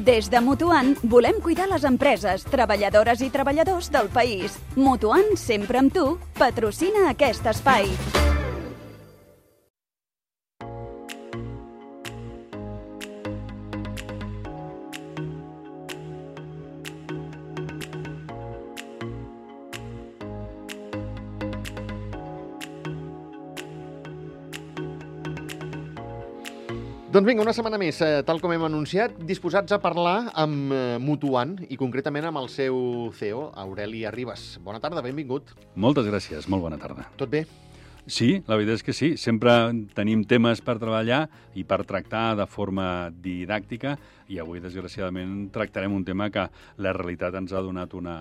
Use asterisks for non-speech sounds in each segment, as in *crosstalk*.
Des de Mutuant volem cuidar les empreses, treballadores i treballadors del país. Mutuant, sempre amb tu, patrocina aquest espai. Doncs vinga, una setmana més, eh, tal com hem anunciat, disposats a parlar amb eh, Mutuant i concretament amb el seu CEO, Aureli Arribas. Bona tarda, benvingut. Moltes gràcies, molt bona tarda. Tot bé? Sí, la veritat és que sí. Sempre tenim temes per treballar i per tractar de forma didàctica i avui, desgraciadament, tractarem un tema que la realitat ens ha donat una,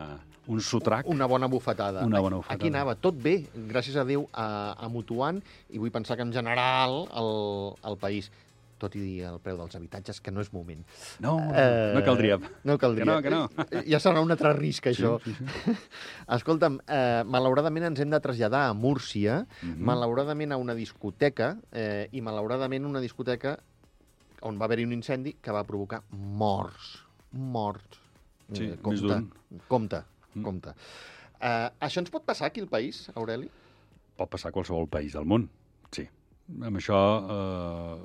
un sotrac. Una bona bufetada. Una bona bufetada. Aquí anava tot bé, gràcies a Déu, a, a Mutuant, i vull pensar que en general el, el país tot i dir el preu dels habitatges, que no és moment. No, eh, no caldria. No caldria. Que no, que no. Ja serà un altre risc, això. Sí, sí, sí. *laughs* Escolta'm, eh, malauradament ens hem de traslladar a Múrcia, mm. -hmm. malauradament a una discoteca, eh, i malauradament una discoteca on va haver-hi un incendi que va provocar morts. Morts. Sí, Eh, més d'un. Compte, Mm. compte. Eh, això ens pot passar aquí al país, Aureli? Pot passar a qualsevol país del món, sí. Amb això eh,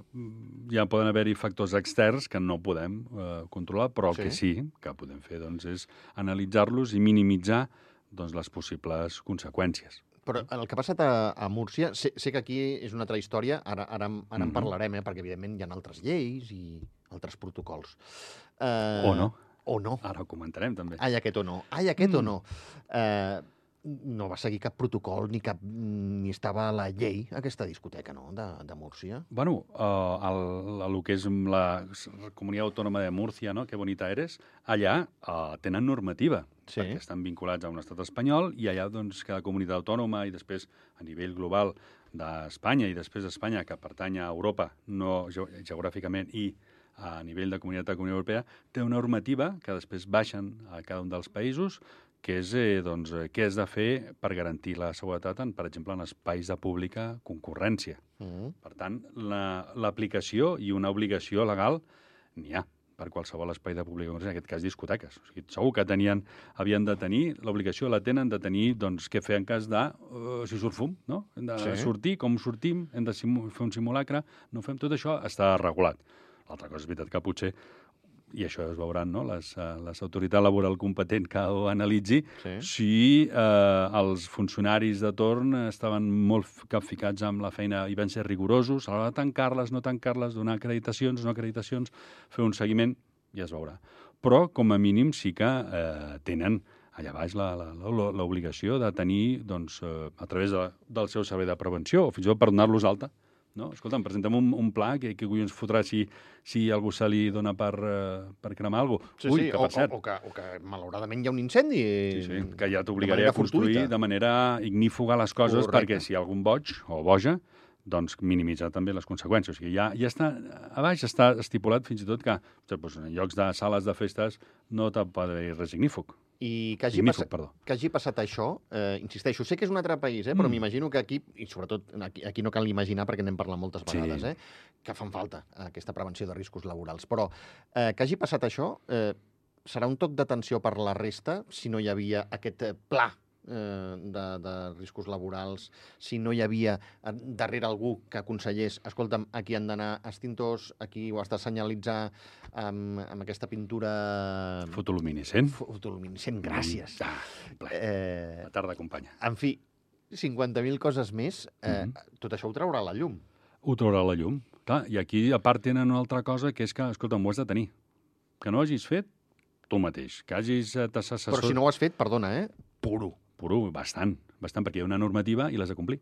ja poden haver-hi factors externs que no podem eh, controlar, però el Sí. que sí que podem fer doncs, és analitzar-los i minimitzar doncs, les possibles conseqüències. Però el que ha passat a, a Múrcia, sé, sé que aquí és una altra història, ara, ara, ara en Mhm. parlarem, eh, perquè evidentment hi ha altres lleis i altres protocols. Eh, O no. O no. Ara ho comentarem, també. Ai, aquest o no. Ai, aquest mm. o Mm. no. Eh, no va seguir cap protocol ni cap ni estava a la llei aquesta discoteca, no?, de, de Múrcia. Bueno, uh, el, el, el que és la Comunitat Autònoma de Múrcia, no? que bonita eres, allà uh, tenen normativa, Sí. perquè estan vinculats a un estat espanyol i allà doncs, cada comunitat autònoma i després a nivell global d'Espanya i després d'Espanya, que pertany a Europa no ge geogràficament i a nivell de comunitat de Comunitat Europea, té una normativa que després baixen a cada un dels països que és eh, doncs, eh, què has de fer per garantir la seguretat, en, per exemple, en espais de pública concurrència. Mm. Per tant, la- l'aplicació i una obligació legal n'hi ha per qualsevol espai de pública concurrència, en aquest cas discoteques. O sigui, segur que tenien, havien de tenir, l'obligació la tenen de tenir doncs, què fer en cas de, uh, si surt fum, no? Hem de Sí. sortir, com sortim, hem de fer un simulacre, no fem tot això, està regulat. L'altra cosa és veritat que potser i això es veuran no? les, uh, les autoritats laboral competent que ho analitzi, Sí. si eh, els funcionaris de torn estaven molt capficats amb la feina i van ser rigorosos a l'hora de tancar-les, no tancar-les, donar acreditacions, no acreditacions, fer un seguiment, ja es veurà. Però, com a mínim, sí que eh, tenen allà baix la- la- la- l'obligació de tenir, doncs, eh, a través de, del seu servei de prevenció, o fins i tot per donar-los alta, no? Escolta'm, presentem un, un pla que, que collons fotrà si, si algú se li dona per, eh, per cremar alguna cosa. Sí, Ui, sí, que o, cert, o, o, que, o que malauradament hi ha un incendi. Sí, sí, que ja t'obligaré a construir fortuïta. de manera ignífuga les coses Correcte. perquè si hi ha algun boig o boja, doncs minimitzar també les conseqüències. O sigui, ja, ja està, a baix està estipulat fins i tot que doncs, en llocs de sales de festes no haver res ignífug. I que hagi, passat, perdó. que hagi passat això, eh, insisteixo, sé que és un altre país, eh, però Mm. m'imagino que aquí, i sobretot aquí, aquí no cal imaginar perquè n'hem parlat moltes Sí. vegades, eh, que fan falta aquesta prevenció de riscos laborals. Però eh, que hagi passat això eh, serà un toc d'atenció per la resta si no hi havia aquest eh, pla de, de riscos laborals, si no hi havia eh, darrere algú que aconsellés, escolta'm, aquí han d'anar extintors, aquí ho has de senyalitzar amb, amb aquesta pintura Fotoluminescent. fotoluminescent, gràcies. Ah, ple. Eh, La tarda acompanya. en fi, 50.000 coses més, eh, Mhm. tot això ho traurà a la llum. Ho traurà a la llum. Clar, I aquí, a part, tenen una altra cosa, que és que, escolta, m'ho has de tenir. Que no hagis fet tu mateix. Que hagis eh. Però si no ho has fet, perdona, eh? Puro. Puro, bastant, bastant, perquè hi ha una normativa i l'has de complir.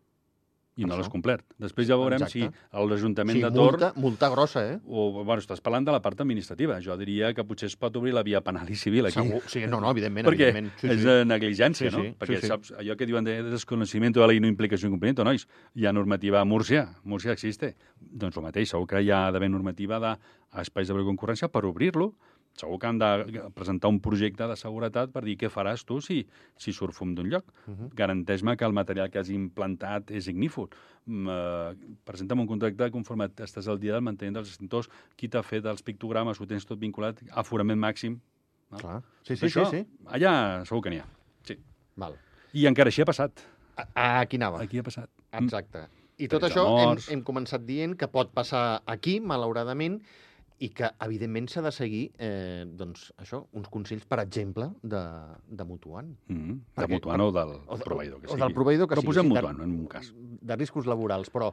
I no l'has complert. Després ja veurem Exacte. si l'Ajuntament Sí, de Torn... multa, multa grossa, eh? O, bueno, estàs parlant de la part administrativa. Jo diria que potser es pot obrir la via penal i civil aquí. Segur. Sí, no, no, evidentment, Perquè evidentment. Sí, és sí. de negligència, Sí, no? sí, Perquè sí, sí. saps, allò que diuen de desconocimiento de la ley no implicació incomplimiento, nois, hi ha normativa a Múrcia, Múrcia existe. Doncs el mateix, segur que hi ha d'haver normativa d'espais de concurrència per obrir-lo segur que han de presentar un projecte de seguretat per dir què faràs tu si, si surt fum d'un lloc. Uh -huh. Garanteix-me que el material que has implantat és ignífug. Mm, eh, presenta'm un contracte conforme estàs al dia del manteniment dels extintors, qui t'ha fet els pictogrames, ho tens tot vinculat, aforament màxim. No? Clar. Sí, sí, sí, Això, sí. Allà segur que n'hi ha. Sí. Val. I encara així ha passat. A, a aquí anava. Aquí ha passat. Exacte. I tot Tretze això hem, hem començat dient que pot passar aquí, malauradament, i que, evidentment, s'ha de seguir, eh, doncs, això, uns consells, per exemple, de, de Mutuant. Mm -hmm. De Perquè- Mutuant o del O de- proveïdor que o sigui. del proveïdor que però sigui, posem sí, de- Mutuant, en un cas. De riscos laborals, però...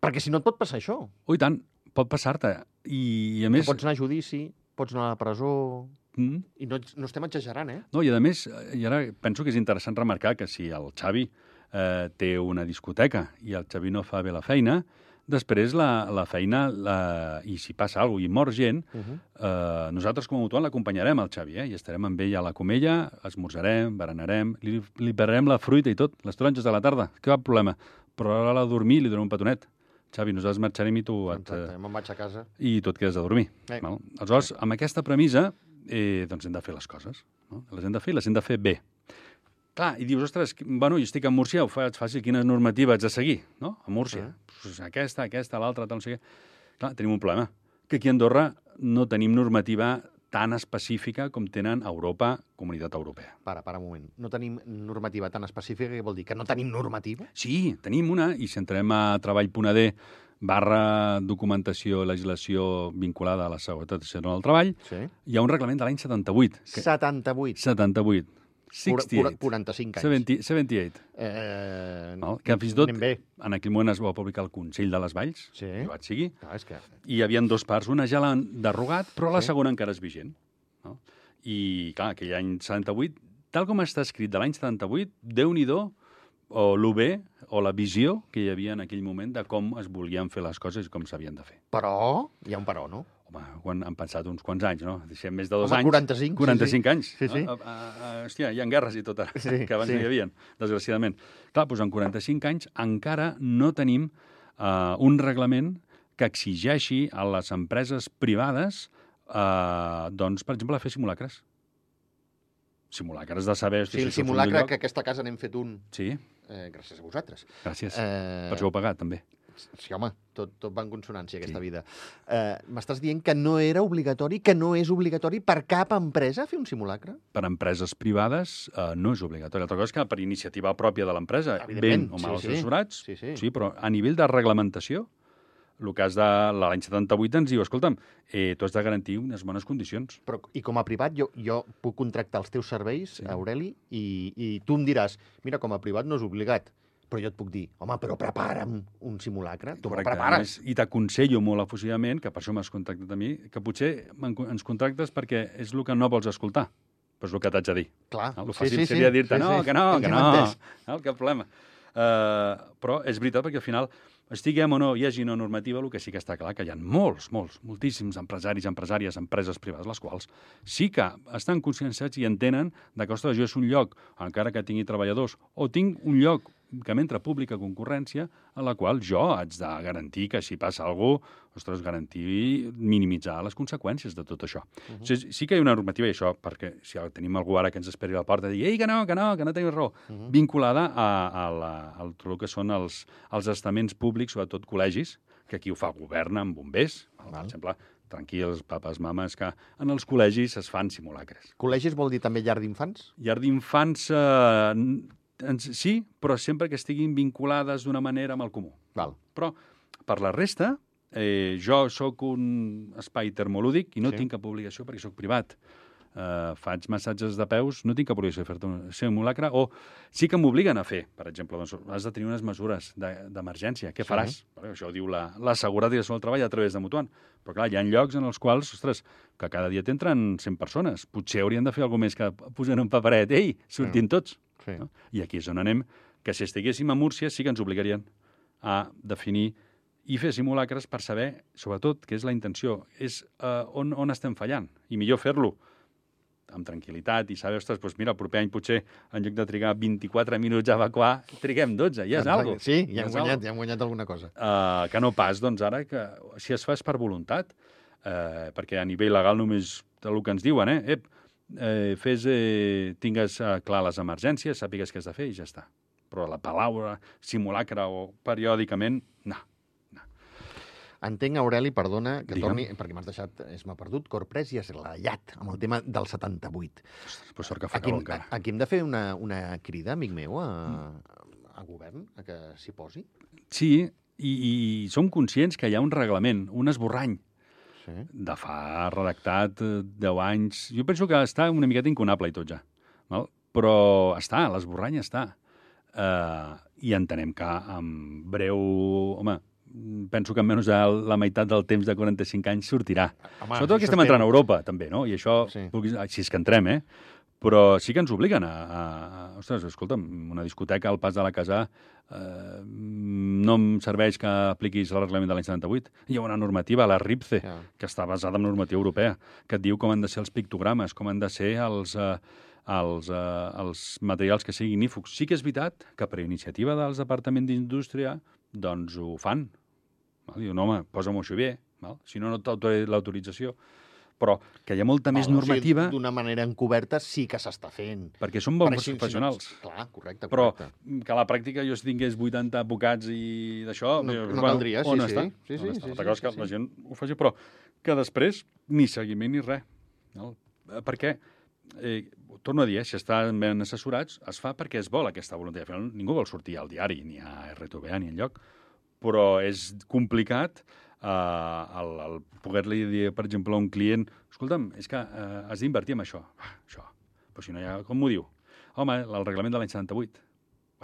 Perquè si no et pot passar això. Oh, i tant, pot passar-te. I, I a Més... més... Pots anar a judici, pots anar a la presó... Mm, I no, no estem exagerant, eh? no, i a més, i ara penso que és interessant remarcar que si el Xavi eh, té una discoteca i el Xavi no fa bé la feina, després la, la feina, la, i si passa alguna cosa i mor gent, Uh -huh. eh, nosaltres com a mutual l'acompanyarem al Xavi, eh? i estarem amb ell a la comella, esmorzarem, berenarem, li, li pararem la fruita i tot, les taronges de la tarda, va problema? Però a l'hora de dormir li donem un petonet. Xavi, nosaltres marxarem i tu et, Exacte, eh, me'n vaig a casa. i tu et quedes a dormir. Eh. Val? Aleshores, amb aquesta premissa, eh, doncs hem de fer les coses. No? Les hem de fer i les hem de fer bé. Clar, i dius, ostres, bueno, jo estic a Múrcia, ho faig fàcil, quines normatives haig de seguir, no? A Múrcia. Pues aquesta, aquesta, l'altra, tal, no sé què. Clar, tenim un problema, que aquí a Andorra no tenim normativa tan específica com tenen a Europa, Comunitat Europea. Para, para un moment. No tenim normativa tan específica que vol dir que no tenim normativa? Sí, tenim una, i si entrem a treball.d barra documentació i legislació vinculada a la seguretat del treball, Sí. hi ha un reglament de l'any 78. Que... 78. 78. 68. 45 anys. 70, 78. Eh, Val? Que fins i tot, en aquell moment es va publicar el Consell de les Valls, Sí. jo vaig seguir, Clar, és que... i hi havia dos parts. Una ja l'han derogat, però la Sí. segona encara és vigent. No? I, clar, aquell any 78, tal com està escrit de l'any 78, déu-n'hi-do, o lo bé, o la visió que hi havia en aquell moment de com es volien fer les coses i com s'havien de fer. Però, hi ha un però, no? Home, quan han passat uns quants anys, no? Deixem més de dos Home, anys. 45, sí, 45 sí. anys. Sí, sí. No? A, a, a, hòstia, hi ha guerres i tot ara, Sí, que abans sí. no hi havia, desgraciadament. Clar, doncs en 45 anys encara no tenim uh, un reglament que exigeixi a les empreses privades, uh, doncs, per exemple, fer simulacres. Simulacres de saber... hosti, Sí, el si simulacre que aquesta casa n'hem fet un, Sí, eh, gràcies a vosaltres. gràcies. Eh, Per això ho he pagat, també. Sí, home, tot, tot va en consonància, aquesta vida. Eh, M'estàs dient que no era obligatori, que no és obligatori per cap empresa fer un simulacre? per empreses privades eh, no és obligatori. Altra cosa és que per iniciativa pròpia de l'empresa, ben o sí, mal sí. assessorats, Sí, sí. sí, però a nivell de reglamentació, el cas de l'any 78 ens diu, escolta'm, eh, tu has de garantir unes bones condicions. Però, I com a privat, jo, jo puc contractar els teus serveis, Sí. sí. Aureli, i, i tu em diràs, mira, com a privat no és obligat, però jo et puc dir, home, però prepara'm un simulacre, tu Correcte. Prepares. més, I t'aconsello molt efusivament, que per això m'has contactat a mi, que potser ens contractes perquè és el que no vols escoltar. Però és el que t'haig de dir. Clar, No? El fàcil seria dir-te, no, que no, que no, no, *laughs* cap problema. Uh, però és veritat perquè al final estiguem o no, hi hagi una normativa, el que sí que està clar que hi ha molts, molts, moltíssims empresaris, empresàries, empreses privades, les quals sí que estan conscienciats i entenen de que, ostres, jo és un lloc, encara que tingui treballadors, o tinc un lloc que m'entra pública concurrència, a la qual jo haig de garantir que si passa alguna cosa, ostres, garantir, minimitzar les conseqüències de tot això. Uh -huh. o sigui, sí que hi ha una normativa, i això, perquè si tenim algú ara que ens esperi a la porta i digui, ei, que no, que no, que no teniu raó, uh -huh. vinculada a, a, la, a el que són els, els estaments públics, sobretot col·legis, que aquí ho fa govern amb bombers, per Val. exemple, tranquils, papes, mames, que en els col·legis es fan simulacres. Col·legis vol dir també llar d'infants? Llar d'infants, eh, sí, però sempre que estiguin vinculades d'una manera amb el comú. Val. Però, per la resta, eh, jo sóc un espai termolúdic i no Sí. sí. tinc cap obligació perquè sóc privat. Eh, faig massatges de peus, no tinc cap obligació de fer-te un simulacre, o sí que m'obliguen a fer, per exemple, doncs has de tenir unes mesures de- d'emergència. Què Sí. faràs? Perquè això ho diu la, la Seguretat i del Treball a través de Mutuant. Però clar, hi ha llocs en els quals, ostres, que cada dia t'entren 100 persones. Potser haurien de fer alguna més que posar un paperet. Ei, sortim tots. Sí. No? I aquí és on anem, que si estiguéssim a Múrcia sí que ens obligarien a definir i fer simulacres per saber, sobretot, què és la intenció, és uh, on, on estem fallant. I millor fer-lo amb tranquil·litat i saber, ostres, doncs mira, el proper any potser, en lloc de trigar 24 minuts a evacuar, triguem 12, ja és algo. Sí, ja hem, guanyat, algo. ja hem guanyat alguna cosa. Uh, que no pas, doncs, ara, que si es fa és per voluntat, uh, perquè a nivell legal només el que ens diuen, eh? Ep, eh, fes, eh, tingues eh, clar les emergències, sàpigues què has de fer i ja està. Però la paraula, simulacre o periòdicament, no. Entenc, Aureli, perdona, que Digue'm. torni, perquè m'has deixat, és m'ha perdut, Corprès i Esglaiat, amb el tema del 78. Ostres, però sort que fa Aquí, calor encara. aquí hem de fer una, una crida, amic meu, a, a govern, a que s'hi posi? Sí, i, i som conscients que hi ha un reglament, un esborrany, Sí. de fa redactat eh, 10 anys. Jo penso que està una miqueta incunable i tot ja. Val? Però està, l'esborrany està. Uh, I entenem que en breu... Home, penso que en menys de la meitat del temps de 45 anys sortirà. Home, Sobretot que estem entrant a. Europa, també, no? I això, sí. si és que entrem, eh? Però sí que ens obliguen a... a, a ostres, escolta'm, una discoteca al pas de la casa eh, no em serveix que apliquis el reglament de l'any 78. Hi ha una normativa, la RIPCE, Ja. que està basada en normativa europea, que et diu com han de ser els pictogrames, com han de ser els, eh, els, eh, els materials que siguin ignífugs. Sí que és veritat que per iniciativa dels Departaments d'Indústria doncs ho fan. Val? Diu, no, home, posa-m'ho això bé, val? si no, no t'autoritza l'autorització. Però que hi ha molta més Val, o sigui, normativa D'una manera encoberta sí que s'està fent. perquè són Per bons així, no- professionals. Clar, correcte, Però correcte. que a la pràctica jo si tingués 80 advocats i d'això... No- eh, no caldria, sí, on sí. està? Sí, On sí, està? sí, Altra sí, cosa és que sí, la sí. gent ho faci, però que després ni seguiment ni res. No? Eh, Perquè, eh, torno a dir, eh, si estan ben assessorats, es fa perquè es vol aquesta voluntat. Al final, ningú vol sortir al diari, ni a RTV, ni enlloc, però és complicat eh, el, el poder-li dir, per exemple, a un client escolta'm, és que eh, has d'invertir en això. Ah, això. Però si no hi ha... Com m'ho diu? Home, el reglament de l'any 78.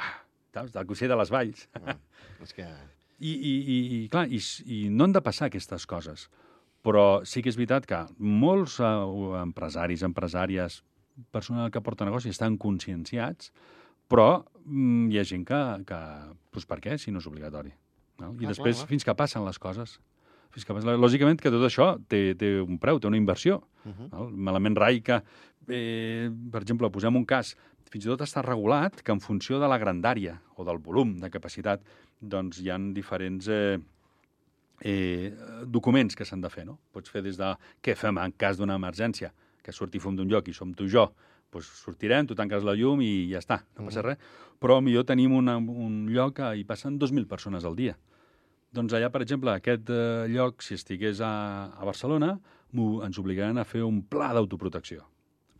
Ah, saps? Del Consell de les Valls. Ah, és que... *laughs* I, i, i, i clar, i, i no han de passar aquestes coses. Però sí que és veritat que molts eh, empresaris, empresàries, personal que porta negoci estan conscienciats, però mm, hi ha gent que, que doncs per què, si no és obligatori? No? I Clar, després, clar, clar. fins que passen les coses. Fins que lògicament que tot això té, té un preu, té una inversió. Uh -huh. El malament rai que, eh, per exemple, posem un cas, fins i tot està regulat que en funció de la grandària o del volum de capacitat, doncs hi han diferents eh, eh, documents que s'han de fer, no? Pots fer des de què fem en cas d'una emergència, que surti fum d'un lloc i som tu i jo, doncs sortirem, tu tanques la llum i ja està, no passa Mhm. res. Però millor tenim una, un lloc que hi passen 2.000 persones al dia. Doncs allà, per exemple, aquest eh, lloc, si estigués a, a Barcelona, ens obligaran a fer un pla d'autoprotecció.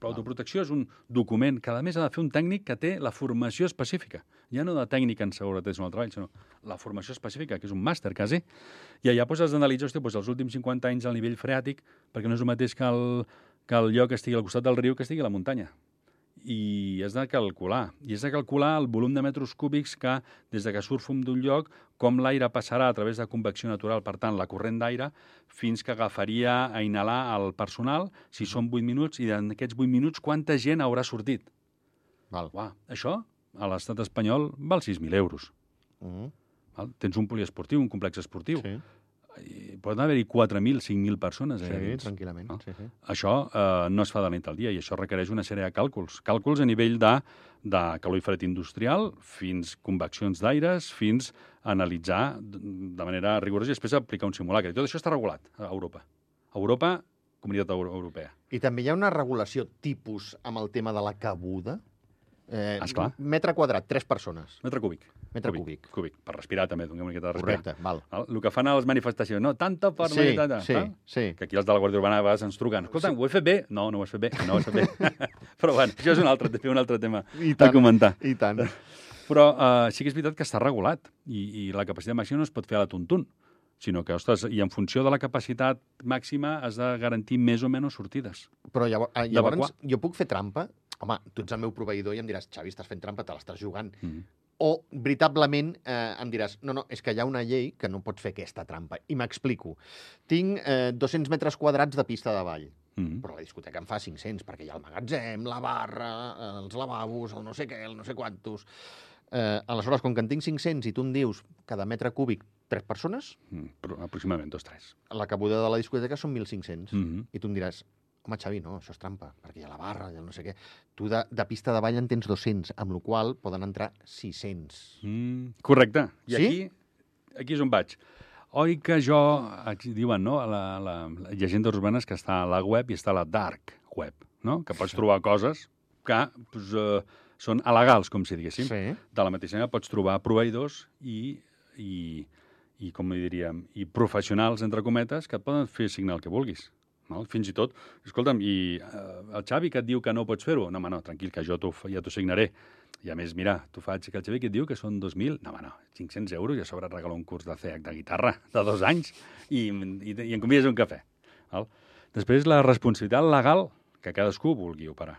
Però Val. autoprotecció és un document que, a més, ha de fer un tècnic que té la formació específica. Ja no de tècnic en seguretat i treball, sinó la formació específica, que és un màster, quasi. I allà doncs, has d'analitzar doncs, els últims 50 anys el nivell freàtic, perquè no és el mateix que el, que el lloc estigui al costat del riu que estigui a la muntanya. I has de calcular. I has de calcular el volum de metres cúbics que, des de que surt fum d'un lloc, com l'aire passarà a través de convecció natural, per tant, la corrent d'aire, fins que agafaria a inhalar el personal, si són 8 minuts, i en aquests 8 minuts quanta gent haurà sortit. Val. Uah, això, a l'estat espanyol, val 6.000 euros. -huh. Val? Tens un poliesportiu, un complex esportiu. Sí, Poden haver-hi 4.000, 5.000 persones allà sí, dins. tranquil·lament. Ah. Sí, sí. Això eh, no es fa de nit al dia i això requereix una sèrie de càlculs. Càlculs a nivell de, de calor i fred industrial, fins conveccions d'aires, fins analitzar de manera rigorosa i després aplicar un simulacre. I tot això està regulat a Europa. A Europa, Comunitat Euro- Europea. I també hi ha una regulació tipus amb el tema de la cabuda? Eh, Esclar. Metre quadrat, tres persones. Metre cúbic. Metre cúbic. Cúbic, per respirar també, donem una miqueta de respirar. Correcte, val. El que fan a les manifestacions, no, tanta per Sí, manifestar, sí, val? sí. Que aquí els de la Guàrdia Urbana a vegades ens truquen. Escolta, ho he fet bé? No, no ho has fet bé. No ho has fet bé. *laughs* Però bueno, això és un altre, un altre tema I a tant. comentar. I tant. Però uh, sí que és veritat que està regulat i, i la capacitat màxima no es pot fer a la tuntun, sinó que, ostres, i en funció de la capacitat màxima has de garantir més o menys sortides. Però llavors, ah, llavors jo puc fer trampa? Home, tu ets el meu proveïdor i em diràs, Xavi, estàs fent trampa, te l'estàs jugant. Mm. O, veritablement, eh, em diràs, no, no, és que hi ha una llei que no pots fer aquesta trampa. I m'explico. Tinc eh, 200 metres quadrats de pista de ball, Mm. però la discoteca en fa 500, perquè hi ha el magatzem, la barra, els lavabos, el no sé què, el no sé quantos... Eh, aleshores, com que en tinc 500 i tu em dius cada metre cúbic tres persones, Mm. Aproximadament dos, tres. la cabuda de la discoteca són 1.500. Mm. I tu em diràs, home, Xavi, no, això és trampa, perquè hi ha la barra, hi ha no sé què. Tu de, de pista de ball en tens 200, amb la qual poden entrar 600. Mm. Correcte. I Sí? aquí, aquí és on vaig. oi que jo, aquí diuen, no?, la, la, la llegendes urbanes que està a la web i està a la dark web, no?, que pots trobar coses que pues, eh, són alegals, com si diguéssim. Sí. De la mateixa manera pots trobar proveïdors i, i, i com diríem, i professionals, entre cometes, que et poden fer signar el que vulguis. No? Fins i tot, escolta'm, i eh, el Xavi que et diu que no pots fer-ho? No, home, no, tranquil, que jo ja t'ho signaré. I a més, mira, tu faig que el Xavi que et diu que són 2.000, no, home, no, 500 euros i a sobre et regalo un curs de CEAC de guitarra de dos anys i, i, i em convides un cafè. Val? Després, la responsabilitat legal que cadascú vulgui operar.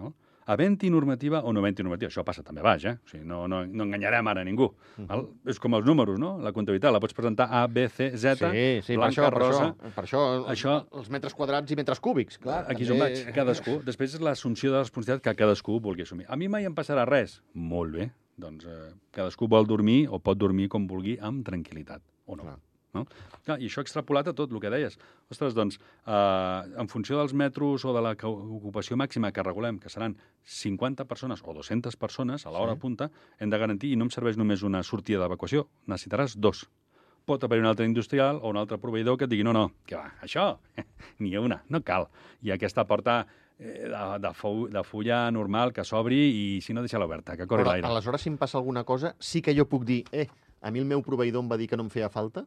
No? Havent-hi normativa o no havent-hi normativa. Això passa també baix, eh? O sigui, no, no, no enganyarem ara ningú. Val? És com els números, no? La comptabilitat la pots presentar A, B, C, Z, Sí, sí, per blanca, això, per rosa... això, per això, els, Això- els metres quadrats i metres cúbics, clar. Aquí és on vaig, cadascú. Després és l'assumpció de responsabilitat que cadascú vulgui assumir. A mi mai em passarà res. Molt bé. Doncs eh, cadascú vol dormir o pot dormir com vulgui amb tranquil·litat. O no. Clar. No? Clar, I això extrapolat a tot el que deies. Ostres, doncs, eh, en funció dels metros o de la ocupació màxima que regulem, que seran 50 persones o 200 persones a l'hora Sí. punta, hem de garantir, i no em serveix només una sortida d'evacuació, necessitaràs dos. Pot haver un altre industrial o un altre proveïdor que et digui no, no, que va, això, *laughs* ni una, no cal. I aquesta porta eh, de, de, fou, de fulla normal que s'obri i si no deixa-la oberta, que corri l'aire. aleshores, si em passa alguna cosa, sí que jo puc dir, eh, a mi el meu proveïdor em va dir que no em feia falta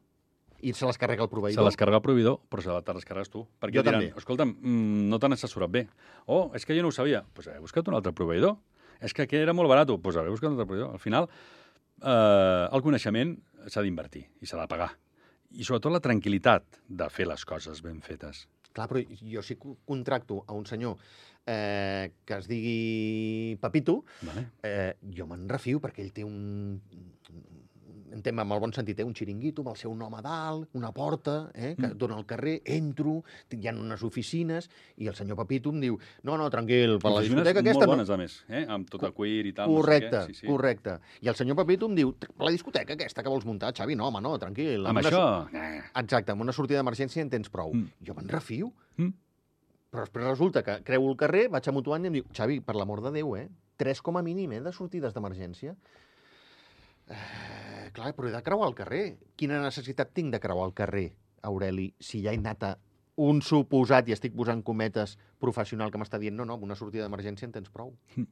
i se les carrega el Se proveïdor. les carrega el proveïdor, però se les carregues tu. Perquè Jo diran, també. escolta'm, mm, no t'han assessorat bé. Oh, és que jo no ho sabia. Doncs pues haver buscat un altre proveïdor. És que aquest era molt barat. Doncs pues haver buscat un altre proveïdor. Al final, eh, el coneixement s'ha d'invertir i s'ha de pagar. I sobretot la tranquil·litat de fer les coses ben fetes. Clar, però jo si co- contracto a un senyor eh, que es digui Pepito, Vale? eh, jo me'n refio perquè ell té un... Entenc amb el bon sentit, eh? un xiringuito amb el seu nom a dalt, una porta eh? que Mm. dona al carrer, entro, hi ha unes oficines, i el senyor Pepito em diu no, no, tranquil, per la discoteca aquesta... Molt no- bones, a més, eh? amb tot el cuir i tal. Correcte, no sé què. Sí, sí. correcte. I el senyor Pepito em diu, la discoteca aquesta que vols muntar, Xavi, no, home, no, tranquil. Amb una això... Eh. Exacte, amb una sortida d'emergència en tens prou. Mm. Jo me'n refio. Mm. Però després resulta que creu el carrer, vaig a Mutuant i em diu, Xavi, per l'amor de Déu, eh? Tres com a mínim, eh, de sortides d'emergència. Eh, clar, però he de creuar el carrer. Quina necessitat tinc de creuar el carrer, Aureli, si ja he anat a un suposat, i estic posant cometes, professional que m'està dient, no, no, amb una sortida d'emergència en tens prou. *laughs*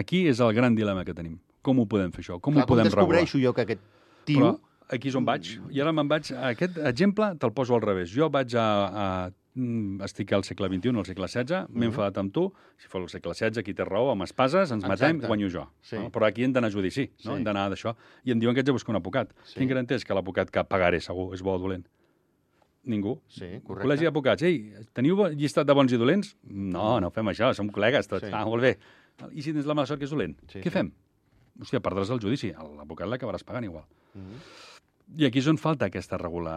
Aquí és el gran dilema que tenim. Com ho podem fer això? Com clar, ho podem regular? descobreixo jo que aquest tio... Però aquí és on vaig. I ara me'n vaig... Aquest exemple te'l poso al revés. Jo vaig a... a estic al segle XXI, al segle XVI, m'he Mhm. enfadat amb tu, si fos el segle XVI, qui té raó, amb espases, ens matem, Exacte. guanyo jo. Sí. No? Però aquí hem d'anar a judici, no? Sí. hem d'anar d'això. I em diuen que haig de buscar un advocat. Sí. Quin garanteix que l'advocat que pagaré segur és bo o dolent? Ningú. Sí, Col·legi correcte. d'advocats, ei, teniu llistat de bons i dolents? No, no fem això, som col·legues tots. Sí. Ah, molt bé. I si tens la mala sort que és dolent? Sí, Què sí. fem? Hòstia, perdràs el judici. L'advocat l'acabaràs pagant igual. Mhm. I aquí és on falta aquesta, regular,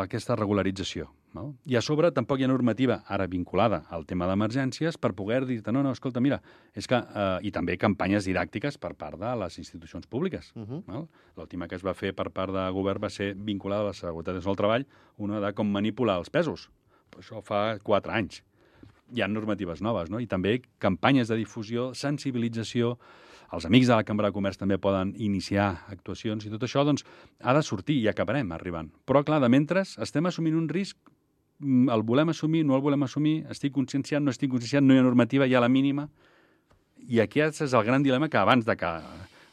aquesta regularització. No? I a sobre tampoc hi ha normativa ara vinculada al tema d'emergències per poder dir no, no, escolta, mira, és que... Eh, I també campanyes didàctiques per part de les institucions públiques. Mhm. Val? L'última que es va fer per part de govern va ser vinculada a la seguretat del treball, una de com manipular els pesos. Però això fa quatre anys. Hi ha normatives noves, no? I també campanyes de difusió, sensibilització, els amics de la Cambra de Comerç també poden iniciar actuacions i tot això, doncs, ha de sortir i acabarem arribant. Però, clar, de mentre estem assumint un risc, mm, el volem assumir, no el volem assumir, estic conscienciat, no estic conscienciat, no hi ha normativa, hi ha la mínima, i aquest és el gran dilema que abans de que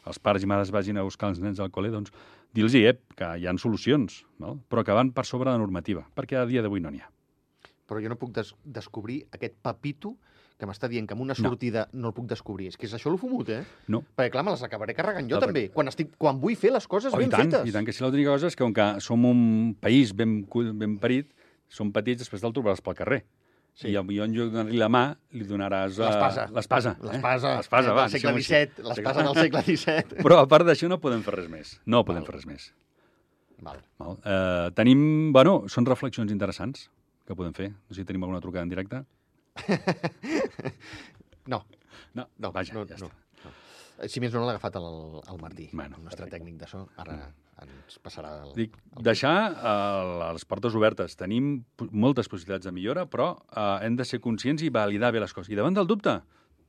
els pares i mares vagin a buscar els nens al col·le, doncs, dir-los eh, que hi ha solucions, no? però que van per sobre de normativa, perquè a dia d'avui no n'hi ha. Però jo no puc des descobrir aquest papito que m'està dient que amb una sortida no. no el puc descobrir. És que és això el fumut, eh? No. Perquè, clar, me les acabaré carregant jo Clar, també, quan, estic, quan vull fer les coses Oh, i ben tant, fetes. I tant, que si l'única cosa és que com que som un país ben, ben parit, som petits, després te'l trobaràs pel carrer. Sí. I jo en lloc de donar-li la mà, li donaràs... eh, L'espasa. L'espasa. L'espasa, L'espasa, eh, va. del segle. XVII, l'espasa del segle XVII. Però a part d'això no podem fer res més. No podem Val. fer res més. Val. Val? Eh, tenim... Bueno, són reflexions interessants que podem fer. No sé si tenim alguna trucada en directe. No, No, no, vaja, no, ja no, està. no. Si més no, l'ha agafat el, el Martí, Bueno, el nostre perfecte. tècnic de so. Ara ens passarà el... Dic, deixar eh, les portes obertes. Tenim moltes possibilitats de millora, però eh, hem de ser conscients i validar bé les coses. I davant del dubte,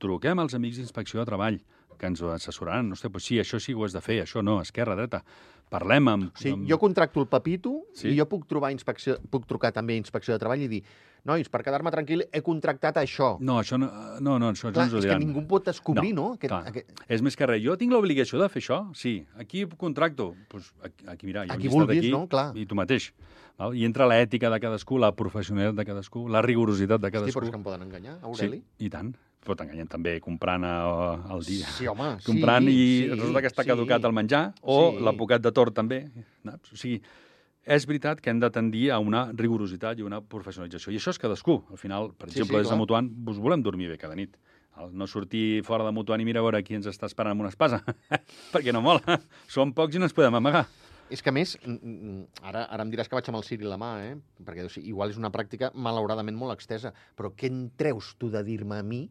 truquem als amics d'Inspecció de Treball, que ens ho assessoraran. No sé, doncs sí, això sí ho has de fer, això no, esquerra, dreta. Parlem amb... O sigui, amb... jo contracto el Pepito Sí. i jo puc trobar inspecció, puc trucar també a Inspecció de Treball i dir nois, per quedar-me tranquil, he contractat això. No, això no, no, no això Clar, ens ho és que diran. ningú pot descobrir, no? Aquest, clar. aquest... És més que res. Jo tinc l'obligació de fer això? Sí. Aquí contracto? Pues aquí, aquí mira, jo Aquí vulguis, aquí, no? Clar. I tu mateix. Val? I entra l'ètica de cadascú, la professionalitat de cadascú, la rigorositat de Hosti, cadascú. però és que em poden enganyar, Aureli? Sí, i tant. Pot enganyar també comprant al dia. Sí, home, *laughs* sí. comprant i sí, resulta que està sí. caducat el menjar, o Sí. l'advocat de tort també. O sigui, és veritat que hem de tendir a una rigorositat i una professionalització. I això és cadascú. Al final, per Sí, exemple, sí, des de. Mutuant, us volem dormir bé cada nit. No sortir fora de Mutuant i mira a veure qui ens està esperant amb una espasa, *laughs* perquè no mola. Som pocs i no ens podem amagar. És que, a més, ara, ara em diràs que vaig amb el Siri la mà, eh? perquè o sigui, igual és una pràctica malauradament molt extesa, però què en treus tu de dir-me a mi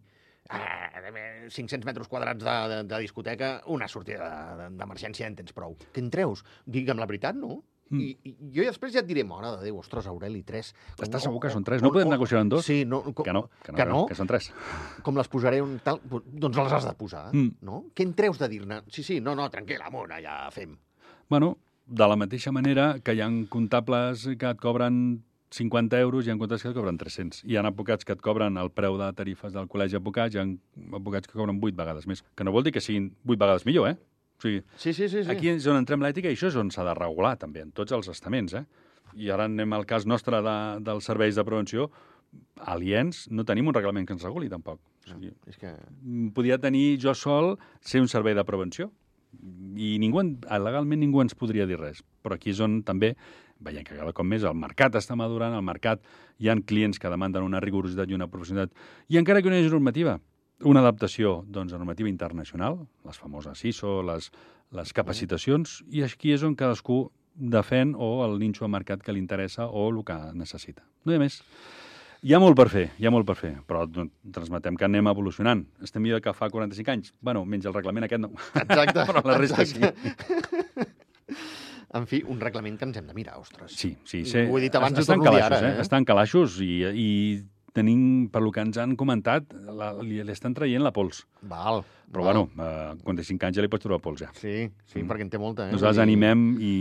500 metres quadrats de, de, de discoteca, una sortida de- de- d'emergència en tens prou. Què en treus? Digue'm la veritat, no? Mm. I, I jo després ja et diré, mare de Déu, ostres, Aureli, tres. Estàs segur que són tres? No podem negociar en dos? Sí, no, com, Que no, que no, que no? que són tres. com les posaré un tal, doncs les has de posar, Mm. no? Què en treus de dir-ne? Sí, sí, no, no, tranquil, amb una ja fem. Bueno, de la mateixa manera que hi ha comptables que et cobren 50 euros, hi ha comptables que et cobren 300. Hi ha advocats que et cobren el preu de tarifes del col·legi d'advocats, hi ha advocats que cobren 8 vegades més. Que no vol dir que siguin 8 vegades millor, eh? O sigui, Sí, sí, sí. sí. aquí és on entrem l'ètica i això és on s'ha de regular, també, en tots els estaments, eh? I ara anem al cas nostre de, dels serveis de prevenció. Aliens, no tenim un reglament que ens reguli, tampoc. O sigui, És que... podria tenir jo sol ser un servei de prevenció i ningú, en- legalment ningú ens podria dir res. Però aquí és on també veiem que cada cop més el mercat està madurant, al mercat hi han clients que demanden una rigorositat i una professionalitat. I encara que no hi hagi normativa, una adaptació doncs, a normativa internacional, les famoses ISO, les, les capacitacions, i aquí és on cadascú defèn o el ninxo de mercat que li interessa o el que necessita. No hi ha més. Hi ha molt per fer, hi ha molt per fer, però transmetem que anem evolucionant. Estem millor que fa 45 anys? Bueno, menys el reglament aquest no. Exacte. *laughs* Però la resta exacte. En fi, un reglament que ens hem de mirar, ostres. Sí, sí. I ho he dit abans estan calaixos, ara, eh? eh? Estan calaixos i, i tenim, per lo que ens han comentat, la, li, li estan traient la pols. Val. Però val. bueno, a 45 anys ja li pots trobar pols, ja. Sí, sí, Mm. perquè en té molta, eh? Nosaltres animem i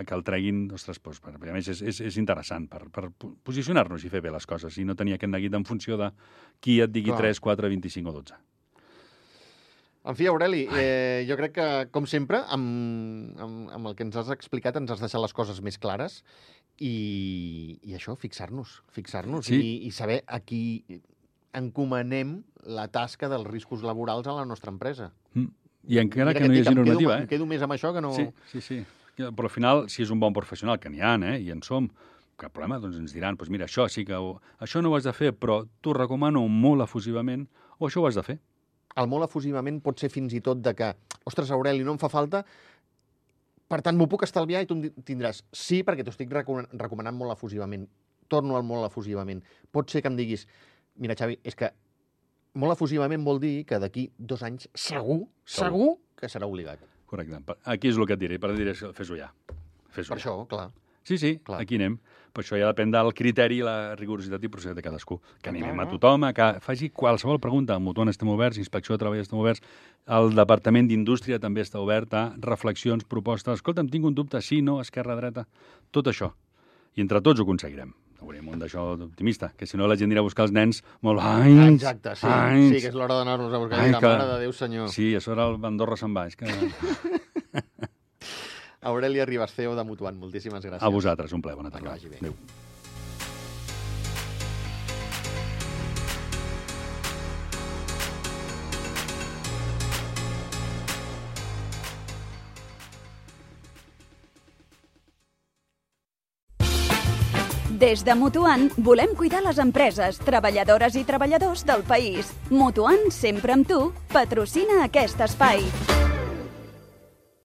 a que el treguin, ostres, doncs, per, a més, és, és, és interessant per, per po- posicionar-nos i fer bé les coses i no tenir aquest neguit en funció de qui et digui Clar. 3, 4, 25 o 12. En fi, Aureli, eh, jo crec que, com sempre, amb, amb, amb el que ens has explicat ens has deixat les coses més clares i, i això, fixar-nos, fixar-nos Sí. i, i saber a qui encomanem la tasca dels riscos laborals a la nostra empresa. Mm. I encara Mira que no hi hagi normativa, quedo, eh? Em quedo més amb això que no... Sí, sí, sí. Però al final, si és un bon professional, que n'hi ha, eh? i en som, cap problema, doncs ens diran, doncs mira, això sí que... Ho, això no ho has de fer, però t'ho recomano molt efusivament, o això ho has de fer. El molt efusivament pot ser fins i tot de que, ostres, Aureli, no em fa falta, per tant, m'ho puc estalviar i tu tindràs sí, perquè t'ho estic recomana- recomanant molt efusivament. Torno al molt efusivament. Pot ser que em diguis, mira, Xavi, és que molt efusivament vol dir que d'aquí dos anys segur, Segur. segur que serà obligat. Correcte. Aquí és el que et diré, per dir, fes-ho ja. Fes-ho Per ja. això, clar. Sí, sí, Clar. aquí anem. Per això ja depèn del criteri, la rigorositat i proceditat de cadascú. Que animem a tothom a que faci qualsevol pregunta. Al Mutuant estem oberts, Inspecció de Treball estem oberts, el Departament d'Indústria també està obert a reflexions, propostes. Escolta'm, tinc un dubte, sí, no, esquerra, dreta, tot això. I entre tots ho aconseguirem. Haurem un d'això optimista, que si no la gent anirà a buscar els nens molt... Anys, Exacte, sí. anys. Sí, que és l'hora d'anar-nos a buscar. Ai, Ai, que- Mare de Déu, senyor. Sí. Sí, a sobre el Andorra se'n va. És que... *laughs* Aurelia Ribas, CEO de Mutuant, moltíssimes gràcies. A vosaltres, un plaer. Bona Que tarda. vagi bé. Adéu. Des de Mutuant volem cuidar les empreses, treballadores i treballadors del país. Mutuant sempre amb tu patrocina aquest espai.